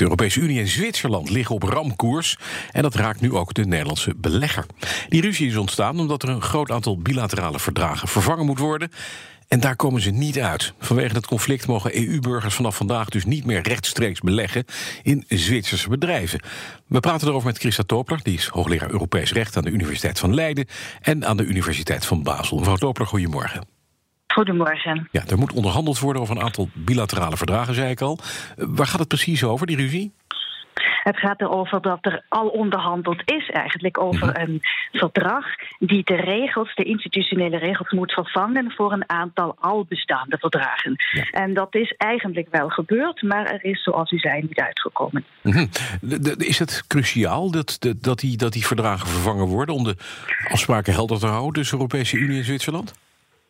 De Europese Unie en Zwitserland liggen op ramkoers. En dat raakt nu ook de Nederlandse belegger. Die ruzie is ontstaan omdat er een groot aantal bilaterale verdragen vervangen moet worden. En daar komen ze niet uit. Vanwege het conflict mogen EU-burgers vanaf vandaag dus niet meer rechtstreeks beleggen in Zwitserse bedrijven. We praten erover met Christa Topler, die is hoogleraar Europees Recht aan de Universiteit van Leiden en aan de Universiteit van Basel. Mevrouw Topler, goedemorgen. Goedemorgen. Ja, er moet onderhandeld worden over een aantal bilaterale verdragen, zei ik al. Waar gaat het precies over, die ruzie? Het gaat erover dat er al onderhandeld is, eigenlijk over mhm. een verdrag die de regels, de institutionele regels, moet vervangen voor een aantal al bestaande verdragen. En dat is eigenlijk wel gebeurd, maar er is, zoals u zei, niet uitgekomen. Mhm. Is het cruciaal dat, dat, die, dat die verdragen vervangen worden om de afspraken helder te houden tussen de Europese Unie en Zwitserland?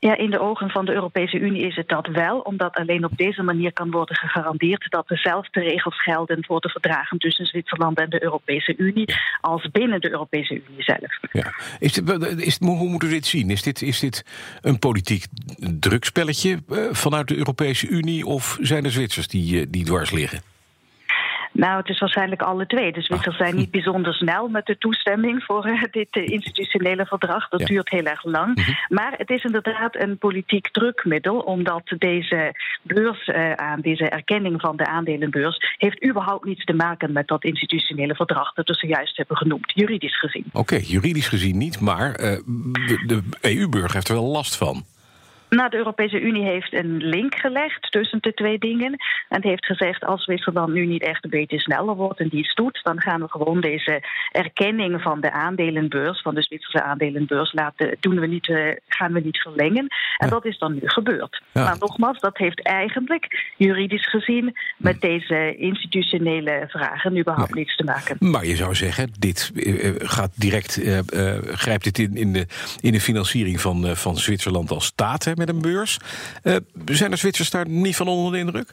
Ja, in de ogen van de Europese Unie is het dat wel, omdat alleen op deze manier kan worden gegarandeerd dat dezelfde regels gelden voor de verdragen tussen Zwitserland en de Europese Unie als binnen de Europese Unie zelf. Ja. Is is, hoe moeten we dit zien? Is dit, is dit een politiek drukspelletje eh, vanuit de Europese Unie of zijn er Zwitsers die, eh, die dwars liggen? Nou, het is waarschijnlijk alle twee. De Zwitsers zijn niet bijzonder snel met de toestemming voor uh, dit uh, institutionele verdrag. Dat duurt heel erg lang. Mhm. Maar het is inderdaad een politiek drukmiddel, omdat deze beurs uh, aan deze erkenning van de aandelenbeurs heeft überhaupt niets te maken met dat institutionele verdrag dat we zojuist hebben genoemd, juridisch gezien. Oké, juridisch gezien niet, maar de, de EU-burger heeft er wel last van. Nou, de Europese Unie heeft een link gelegd tussen de twee dingen. En heeft gezegd: als Zwitserland nu niet echt een beetje sneller wordt en die doet, dan gaan we gewoon deze erkenning van de aandelenbeurs, van de Zwitserse aandelenbeurs, laten, doen we niet, uh, gaan we niet verlengen. En dat is dan nu gebeurd. Maar nogmaals, dat heeft eigenlijk juridisch gezien met hm. deze institutionele vragen überhaupt niets te maken. Maar je zou zeggen, dit uh, gaat direct, uh, grijpt dit in, in, de, in de financiering van, van Zwitserland als staat met een beurs. Uh, zijn de Zwitsers daar niet van onder de indruk?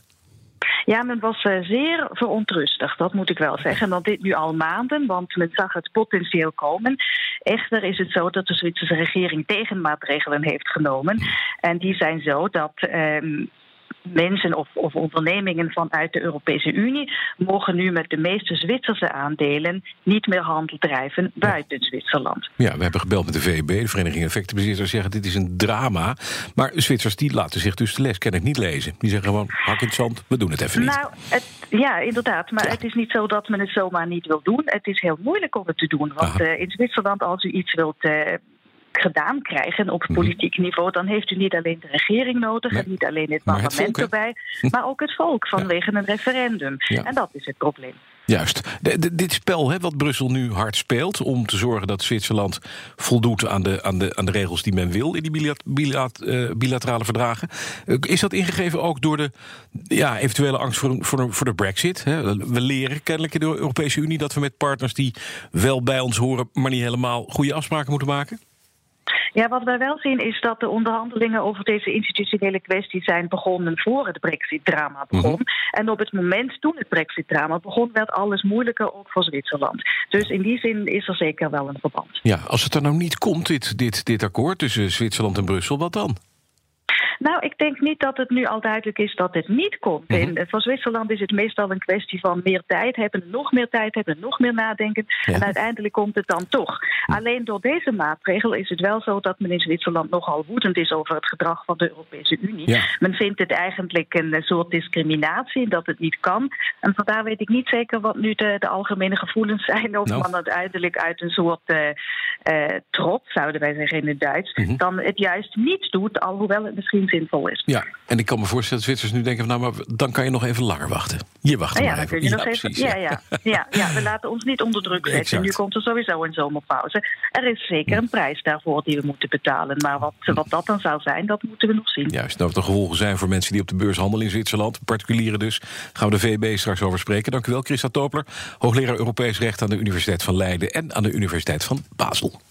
Ja, men was uh, zeer verontrustigd, dat moet ik wel zeggen. Want dit nu al maanden, want men zag het potentieel komen. Echter is het zo dat de Zwitserse regering tegenmaatregelen heeft genomen. En die zijn zo dat. Uh, mensen of, of, ondernemingen vanuit de Europese Unie mogen nu met de meeste Zwitserse aandelen niet meer handel drijven buiten Zwitserland. Ja, we hebben gebeld met de VEB, de Vereniging Effectenbezitters, zeggen dit is een drama. Maar Zwitsers die laten zich dus de les ik niet lezen. Die zeggen gewoon hak in het zand, we doen het even niet. Nou, het, ja, inderdaad. Maar het is niet zo dat men het zomaar niet wil doen. Het is heel moeilijk om het te doen. Want uh, in Zwitserland, als u iets wilt uh, gedaan krijgen op mhm. politiek niveau, dan heeft u niet alleen de regering nodig en niet alleen het parlement erbij, maar ook het volk vanwege een referendum. En dat is het probleem. Juist. dit spel hè, wat Brussel nu hard speelt om te zorgen dat Zwitserland voldoet aan de, aan de, aan de regels die men wil in die bilat, uh, bilaterale verdragen. Uh, is dat ingegeven ook door de ja, eventuele angst voor, voor, voor de Brexit? Hè? We leren kennelijk in de Europese Unie dat we met partners die wel bij ons horen, maar niet helemaal goede afspraken moeten maken? Ja, wat wij wel zien is dat de onderhandelingen over deze institutionele kwestie zijn begonnen voor het Brexit-drama begon. Mhm. En op het moment toen het Brexit-drama begon, werd alles moeilijker ook voor Zwitserland. Dus in die zin is er zeker wel een verband. Ja, als het er nou niet komt, dit, dit, dit akkoord tussen Zwitserland en Brussel, wat dan? Nou, ik denk niet dat het nu al duidelijk is dat het niet komt. Mm voor Zwitserland is het meestal een kwestie van meer tijd hebben, nog meer tijd hebben, nog meer nadenken. En uiteindelijk komt het dan toch. Alleen door deze maatregel is het wel zo dat men in Zwitserland nogal woedend is over het gedrag van de Europese Unie. Men vindt het eigenlijk een soort discriminatie, dat het niet kan. En vandaar weet ik niet zeker wat nu de, de algemene gevoelens zijn. Of nou. man uiteindelijk uit een soort uh, uh, trots, zouden wij zeggen in het Duits, mhm. dan het juist niet doet, alhoewel het misschien zinvol is. Ja, en ik kan me voorstellen dat Zwitsers nu denken: van, nou, maar dan kan je nog even langer wachten. Je wacht ja, maar even. Je ja, nog even. ja, ja, ja, ja, we laten ons niet onder druk zetten. Nu komt er sowieso een zomerpauze. Er is zeker een prijs daarvoor die we moeten betalen. Maar wat, wat dat dan zou zijn, dat moeten we nog zien. Juist, nou, wat de gevolgen zijn voor mensen die op de beurs handelen in Zwitserland, particulieren dus, gaan we de VB straks over spreken. Dank u wel, Christa Topler, hoogleraar Europees Recht aan de Universiteit van Leiden en aan de Universiteit van Basel.